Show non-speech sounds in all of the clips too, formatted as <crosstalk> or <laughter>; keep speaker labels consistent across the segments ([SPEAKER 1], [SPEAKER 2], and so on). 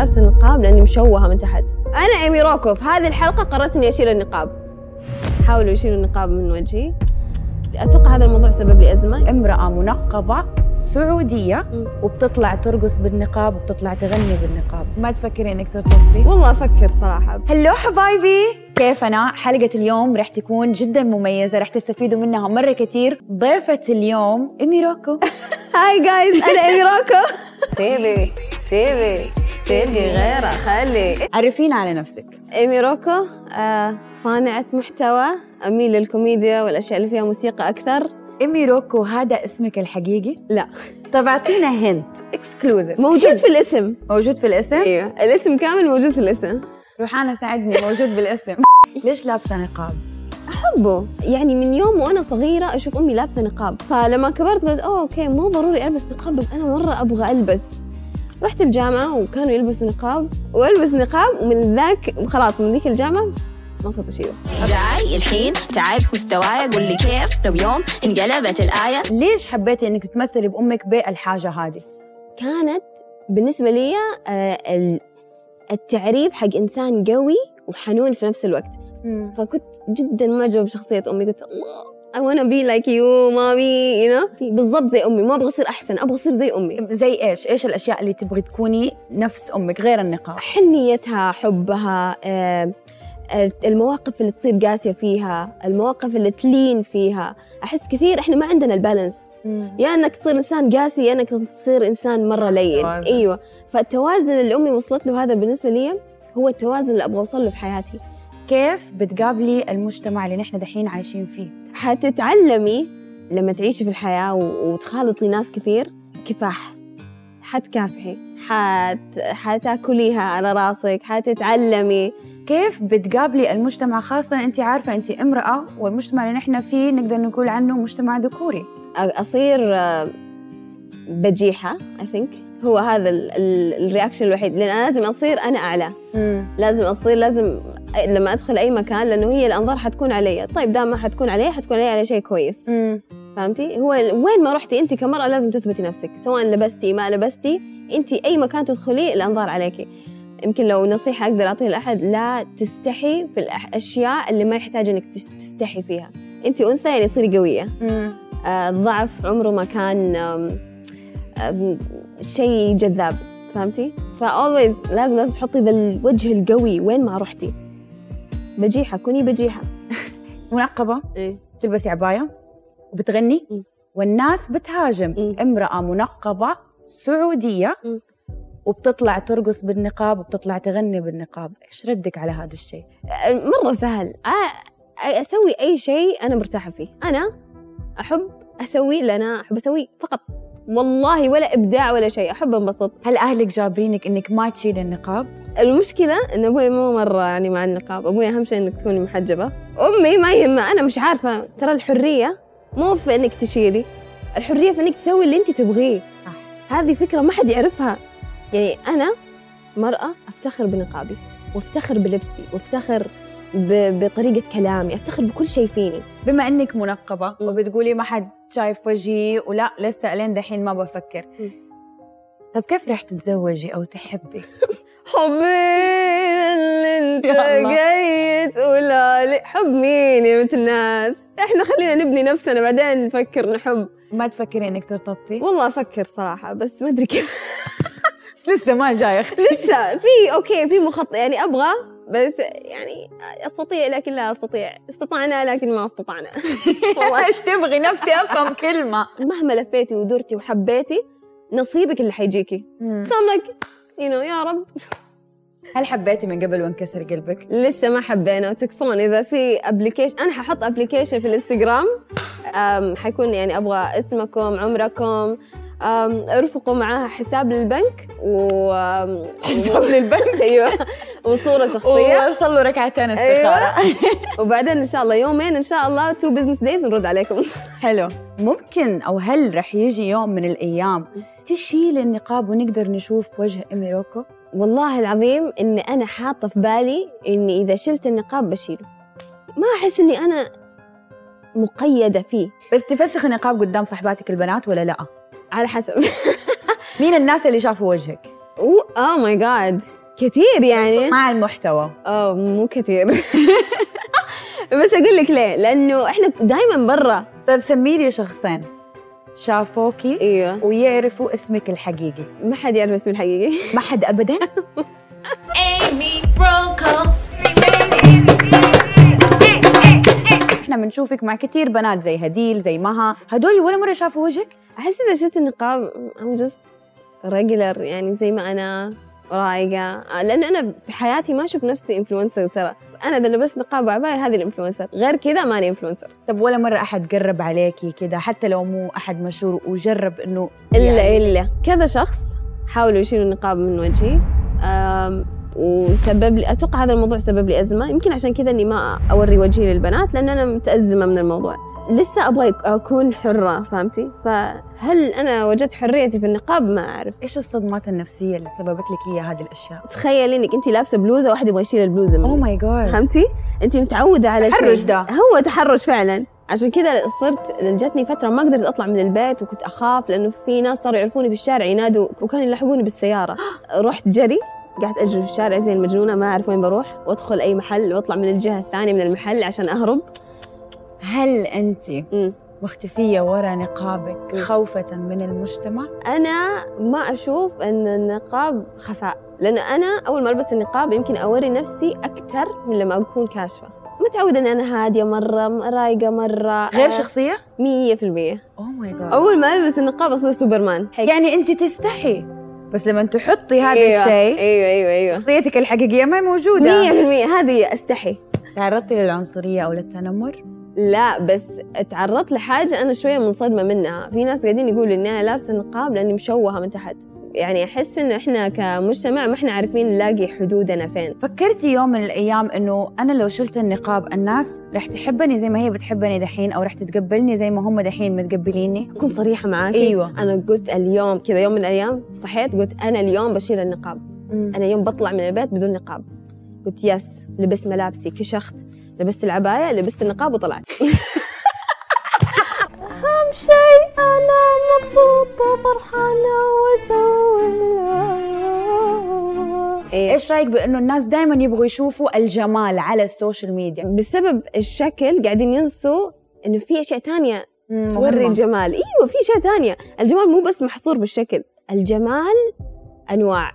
[SPEAKER 1] لابسه النقاب لأني مشوهة من تحت. أنا ايمي روكو في هذه الحلقة قررت اني أشيل النقاب. حاولوا يشيلوا النقاب من وجهي. أتوقع هذا الموضوع سبب لي أزمة.
[SPEAKER 2] امرأة منقبة سعودية
[SPEAKER 1] مم.
[SPEAKER 2] وبتطلع ترقص بالنقاب وبتطلع تغني بالنقاب. ما تفكري إنك ترتبطي؟
[SPEAKER 1] والله أفكر صراحة.
[SPEAKER 2] هلو حبايبي كيف أنا؟ حلقة اليوم رح تكون جدا مميزة رح تستفيدوا منها مرة كتير. ضيفة اليوم إيمي روكو
[SPEAKER 1] Hi guys أنا ايمي روكو سيبي سيبي. تلقي غيرة؟ خلي.
[SPEAKER 2] عرفينا على نفسك.
[SPEAKER 1] إيمي روكو آه صانعة محتوى أميل للكوميديا والأشياء اللي فيها موسيقى أكثر.
[SPEAKER 2] إيمي روكو هذا اسمك الحقيقي؟
[SPEAKER 1] لا.
[SPEAKER 2] طب أعطينا hint exclusive
[SPEAKER 1] موجود في الاسم.
[SPEAKER 2] موجود في الاسم؟
[SPEAKER 1] إيوه. الاسم كامل موجود في الاسم.
[SPEAKER 2] روحانا ساعدني موجود بالاسم. <laughs> ليش لابسة نقاب؟
[SPEAKER 1] أحبه. يعني من يوم وأنا صغيرة أشوف أمي لابسة نقاب. فلما كبرت قلت أوه okay مو ضروري ألبس نقاب بس أنا مرة أبغى ألبس. رحت الجامعة وكانوا يلبسوا نقاب والبس نقاب ومن ذاك خلاص من ذيك الجامعة ما صرت أشيله.
[SPEAKER 3] جاي الحين تعب مستواي قول لي كيف؟ لو يوم انقلبت الآية.
[SPEAKER 2] ليش حبيتي إنك تمثلي بأمك بالحاجة هذه؟
[SPEAKER 1] كانت بالنسبة لي آه، ال- التعريف حق إنسان قوي وحنون في نفس الوقت. فكنت جدا معجبة بشخصية أمي قلت الله I wanna be like you مامي you know بالضبط زي أمي ما أبغى أصير أحسن أبغى أصير زي أمي
[SPEAKER 2] زي إيش؟ إيش الأشياء اللي تبغي تكوني نفس أمك غير النقاب؟
[SPEAKER 1] حنيتها حبها آه، المواقف اللي تصير قاسية فيها المواقف اللي تلين فيها أحس كثير إحنا ما عندنا البالانس يا إنك تصير إنسان قاسي يا إنك تصير إنسان مرة لين
[SPEAKER 2] توازن.
[SPEAKER 1] أيوه فالتوازن اللي أمي وصلت له هذا بالنسبة لي هو التوازن اللي أبغى أوصل له في حياتي
[SPEAKER 2] كيف بتقابلي المجتمع اللي نحن دحين عايشين فيه؟
[SPEAKER 1] حتتعلمي لما تعيشي في الحياة وتخالطي ناس كثير كفاح. حتكافحي. حت... حتاكليها على راسك. حتتعلمي.
[SPEAKER 2] كيف بتقابلي المجتمع؟ خاصة أنت عارفة أنت امرأة والمجتمع اللي نحن فيه نقدر نقول عنه مجتمع ذكوري.
[SPEAKER 1] أصير آه، بجيحة I think. هو هذا ال- ال- الرياكشن الوحيد. لأن أنا لازم أصير أنا أعلى. لازم أصير لازم لما أدخل أي مكان لأنه هي الأنظار حتكون علي. طيب دام ما حتكون علي حتكون علي على شيء كويس. فهمتي؟ هو وين ما رحتي أنت كمرأة لازم تثبتي نفسك. سواء لبستي ما لبستي أنت أي مكان تدخلي الأنظار عليكي يمكن لو نصيحة أقدر أعطيها لأحد لا تستحي في الأشياء اللي ما يحتاج إنك تس- تستحي فيها. أنت أنثى يعني تصيري قوية. آه، الضعف عمره ما كان شيء جذاب. فهمتي؟ ف always لازم لازم تحطي ذا الوجه القوي وين ما رحتي. بجيحه كوني بجيحة. <laughs>
[SPEAKER 2] منقبة
[SPEAKER 1] إيه.
[SPEAKER 2] بتلبسي عباية وبتغني
[SPEAKER 1] مم.
[SPEAKER 2] والناس بتهاجم.
[SPEAKER 1] مم.
[SPEAKER 2] امرأة منقبة سعودية
[SPEAKER 1] مم.
[SPEAKER 2] وبتطلع ترقص بالنقاب وبتطلع تغني بالنقاب. إيش ردك على هذا الشيء؟
[SPEAKER 1] مرة سهل. أسوي أي شيء أنا مرتاحة فيه. أنا أحب أسوي اللي أنا أحب أسويه فقط. والله ولا إبداع ولا شيء أحب أنبسط.
[SPEAKER 2] هل أهلك جابرينك إنك ما تشيلي النقاب؟
[SPEAKER 1] المشكلة إن أبوي مو مرة يعني مع النقاب أبوي أهم شيء إنك تكوني محجبة. أمي ما يهمها أنا مش عارفة. ترى الحرية مو في إنك تشيلي الحرية في إنك تسوي اللي أنت تبغيه.
[SPEAKER 2] صح.
[SPEAKER 1] هذه فكرة ما حد يعرفها. يعني أنا مرأة أفتخر بنقابي وأفتخر بلبسي وأفتخر ب- بطريقة كلامي أفتخر بكل شيء فيني.
[SPEAKER 2] بما إنك منقبة
[SPEAKER 1] مم.
[SPEAKER 2] وبتقولي ما حد شايف وجهي ولا لسه الين دحين ما بفكر. طب كيف رح تتزوجي أو تحبي؟ <laughs>
[SPEAKER 1] حبي اللي انت. جاي تقولها لي حب مين يا بنت الناس؟ إحنا خلينا نبني نفسنا بعدين نفكر نحب.
[SPEAKER 2] ما تفكري إنك ترتبطي؟
[SPEAKER 1] والله أفكر صراحة بس ما أدري كيف. <laughs>
[SPEAKER 2] لسه ما جاي <laughs>
[SPEAKER 1] لسه في أوكي في مخطط يعني أبغى بس يعني أستطيع لكن لا أستطيع. استطعنا لكن ما استطعنا. <laughs>
[SPEAKER 2] إيش تبغي؟ نفسي أفهم كلمة.
[SPEAKER 1] مهما لفيتي ودرتي وحبيتي نصيبك اللي حيجيكي. you know يا رب.
[SPEAKER 2] هل حبيتي من قبل وانكسر قلبك؟
[SPEAKER 1] لسه ما حبينا. وتكفون إذا في application أنا ححط application في الإنستغرام. حيكون يعني أبغى اسمكم عمركم. ارفقوا معاها حساب للبنك و
[SPEAKER 2] حساب للبنك؟ <laughs>
[SPEAKER 1] أيوه. وصورة شخصية.
[SPEAKER 2] وصلوا ركعتين
[SPEAKER 1] أيوة.
[SPEAKER 2] استخاره <laughs>
[SPEAKER 1] وبعدين إن شاء الله يومين إن شاء الله two business days نرد عليكم. <laughs>
[SPEAKER 2] حلو. ممكن أو هل رح يجي يوم من الأيام تشيل النقاب ونقدر نشوف وجه أمي روكو؟
[SPEAKER 1] والله العظيم إني أنا حاطة في بالي إني إذا شلت النقاب بشيله. ما أحس إني أنا مقيدة فيه.
[SPEAKER 2] بس تفسخ النقاب قدام صاحباتك البنات ولا لأ؟
[SPEAKER 1] على حسب. <laughs>
[SPEAKER 2] مين الناس اللي شافوا وجهك؟
[SPEAKER 1] اوه ماي جاد كثير يعني.
[SPEAKER 2] مع المحتوى.
[SPEAKER 1] آه مو كثير <laughs> بس أقول لك ليه. لأنه إحنا دائما برا.
[SPEAKER 2] طيب سمي لي شخصين. شافوكي
[SPEAKER 1] إيوه.
[SPEAKER 2] ويعرفوا اسمك الحقيقي.
[SPEAKER 1] ما حد يعرف اسمي الحقيقي.
[SPEAKER 2] ما حد ابدا؟ <laughs>
[SPEAKER 4] Amy Roko.
[SPEAKER 2] إحنا بنشوفك مع كثير بنات زي هديل زي مها. هدول ولا مرة شافوا وجهك؟
[SPEAKER 1] أحس إذا شفت النقاب I'm just regular يعني زي ما أنا رايقة. لأن أنا في حياتي ما أشوف نفسي influencer ترى. أنا إذا لبست نقاب وعباية هذه ال influencer غير كذا ماني influencer
[SPEAKER 2] طب ولا مرة أحد قرب عليكي كده حتى لو مو أحد مشهور وجرب إنه
[SPEAKER 1] إلا
[SPEAKER 2] يعني
[SPEAKER 1] إلا. كذا شخص حاولوا يشيلوا النقاب من وجهي. وسبب لي أتوقع هذا الموضوع سبب لي أزمة. يمكن عشان كذا إني ما أوري وجهي للبنات لأن أنا متأزمة من الموضوع. لسه أبغى أكون حرة فهمتي؟ فهل أنا وجدت حريتي في النقاب؟ ما أعرف.
[SPEAKER 2] إيش الصدمات النفسية اللي سببت لك هي هذه الأشياء؟
[SPEAKER 1] تخيلي إنك انت لابسة بلوزة واحد يبغى يشيل البلوزة
[SPEAKER 2] oh
[SPEAKER 1] منك
[SPEAKER 2] my God
[SPEAKER 1] فهمتي؟ انت متعودة على
[SPEAKER 2] تحرش. ده.
[SPEAKER 1] هو تحرش فعلا. عشان كذا صرت جتني فترة ما قدرت أطلع من البيت وكنت أخاف لأنه في ناس صاروا يعرفوني في الشارع ينادوا وكانوا يلحقوني بالسيارة. <gasps> رحت جري. قعدت أجري في الشارع زي المجنونة ما أعرف وين بروح. وأدخل أي محل وأطلع من الجهة الثانية من المحل عشان أهرب.
[SPEAKER 2] هل أنت
[SPEAKER 1] مم.
[SPEAKER 2] مختفية ورا نقابك خوفه من المجتمع؟
[SPEAKER 1] أنا ما أشوف أن النقاب خفاء لأنه أنا أول ما ألبس النقاب يمكن أوري نفسي أكثر من لما أكون كاشفة. متعودة إن أنا هادية مرة رايقة مرة.
[SPEAKER 2] غير
[SPEAKER 1] آه،
[SPEAKER 2] شخصية؟
[SPEAKER 1] مية في المية.
[SPEAKER 2] oh my God
[SPEAKER 1] أول ما ألبس النقاب أصير سوبرمان.
[SPEAKER 2] يعني أنت تستحي بس لما تحطي هذا
[SPEAKER 1] أيوة.
[SPEAKER 2] الشيء
[SPEAKER 1] أيوة أيوة أيوة.
[SPEAKER 2] شخصيتك الحقيقية ما هي
[SPEAKER 1] مية
[SPEAKER 2] موجوده
[SPEAKER 1] في المية. هذه أستحي.
[SPEAKER 2] تعرضتي للعنصرية أو للتنمر؟
[SPEAKER 1] لا بس تعرضت لحاجة أنا شوية منصدمة منها. في ناس قاعدين يقولوا إني أنا لابسة نقاب لأني مشوهة من تحت. يعني أحس إنه إحنا كمجتمع ما إحنا عارفين نلاقي حدودنا فين.
[SPEAKER 2] فكرتي يوم من الأيام إنه أنا لو شلت النقاب الناس رح تحبني زي ما هي بتحبني دحين أو رح تتقبلني زي ما هم دحين متقبليني؟
[SPEAKER 1] أكون صريحة معاكي.
[SPEAKER 2] أيوة.
[SPEAKER 1] أنا قلت اليوم كذا يوم من الأيام صحيت قلت أنا اليوم بشيل النقاب. أنا يوم بطلع من البيت بدون نقاب. قلت yes لبست ملابسي كشخت لبست العباية لبست النقاب وطلعت. <laughs> أنا مبسوطة فرحانة وأسوي إيه.
[SPEAKER 2] إيش رأيك بأنه الناس دائما يبغوا يشوفوا الجمال على ال social media؟
[SPEAKER 1] بسبب الشكل قاعدين ينسوا إنه في أشياء تانية توري. الجمال. إيوه في أشياء ثانية الجمال مو بس محصور بالشكل. الجمال أنواع.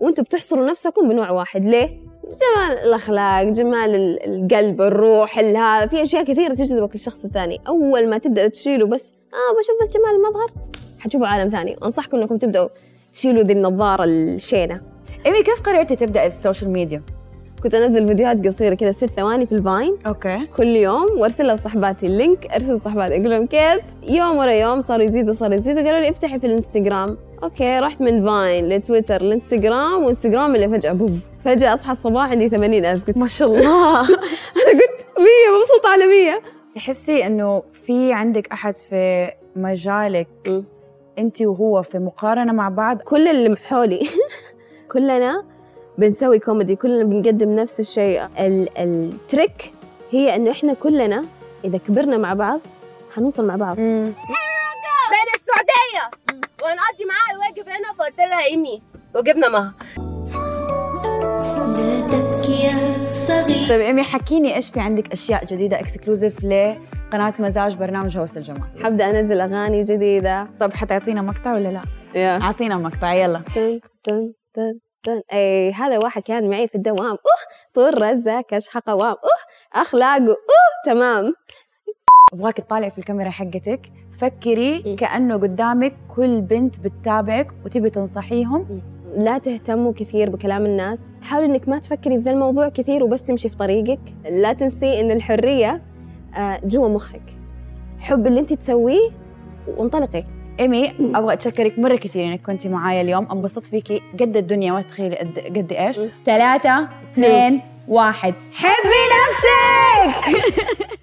[SPEAKER 1] وأنتم بتحصروا نفسكم بنوع واحد. ليه؟ جمال الأخلاق جمال ال- القلب الروح ال- هذا في أشياء كثيرة تجذبك للشخص الثاني. أول ما تبداوا تشيلوا بس آه بشوف بس جمال المظهر. حتشوفوا عالم ثاني. أنصحكم إنكم تبدأوا تشيلوا ذي النظارة الشينة.
[SPEAKER 2] إيمي كيف قررتي تبدأي في ال social media؟
[SPEAKER 1] كنت أنزل فيديوهات قصيرة كذا ست ثواني في ال
[SPEAKER 2] Vine. okay.
[SPEAKER 1] كل يوم وارسلها لصحباتي ال link أرسل لصحباتي أقول لهم كيف؟ يوم ورا يوم صاروا يزيدوا صاروا يزيدوا قالوا لي افتحي في الإنستغرام. okay رحت من Vine لتويتر لانستغرام وإنستغرام اللي فجأة poof. فجأة أصحى الصباح عندي 80 ألف. قلت
[SPEAKER 2] ما شاء الله. <laughs>
[SPEAKER 1] أنا قلت 100 مبسوطه على 100
[SPEAKER 2] تحسي إنه في عندك أحد في مجالك. انت وهو في مقارنة مع بعض؟
[SPEAKER 1] كل اللي من حولي <laughs> كلنا بنسوي كوميدي كلنا بنقدم نفس الشيء. ال- ال trick هي إنه إحنا كلنا إذا كبرنا مع بعض حنوصل مع بعض.
[SPEAKER 5] من السعودية! ونقضي معاها الواجب هنا فقلت لها إيمي وجبنا معاها
[SPEAKER 4] صغير.
[SPEAKER 2] طيب إيمي حكيني إيش في عندك أشياء جديدة exclusive لقناة مزاج برنامج هوس الجمال؟
[SPEAKER 1] حبدأ أنزل أغاني جديدة.
[SPEAKER 2] طب حتعطينا مقطع ولا لا؟
[SPEAKER 1] yeah.
[SPEAKER 2] أعطينا مقطع يلا.
[SPEAKER 1] تن تن تن تن. إي هذا واحد كان معي في الدوام. أوه طول رزة كشخ قوام أوه اخلاقه أوه تمام.
[SPEAKER 2] أبغاك تطالعي في الكاميرا حقتك. فكري كأنه قدامك كل بنت بتتابعك وتبي تنصحيهم.
[SPEAKER 1] لا تهتموا كثير بكلام الناس. حاولي إنك ما تفكري في ذا الموضوع كثير وبس تمشي في طريقك. لا تنسي إن الحرية آه، جوا مخك. حب اللي أنت تسويه وانطلقي.
[SPEAKER 2] إيمي أبغى أتشكرك مرة كثير إنك كنتي معايا اليوم. انبسطت فيكي قد الدنيا ما تتخيلي قد,
[SPEAKER 1] إيش.
[SPEAKER 2] ثلاثة اثنين واحد. حبي نفسك! <laughs>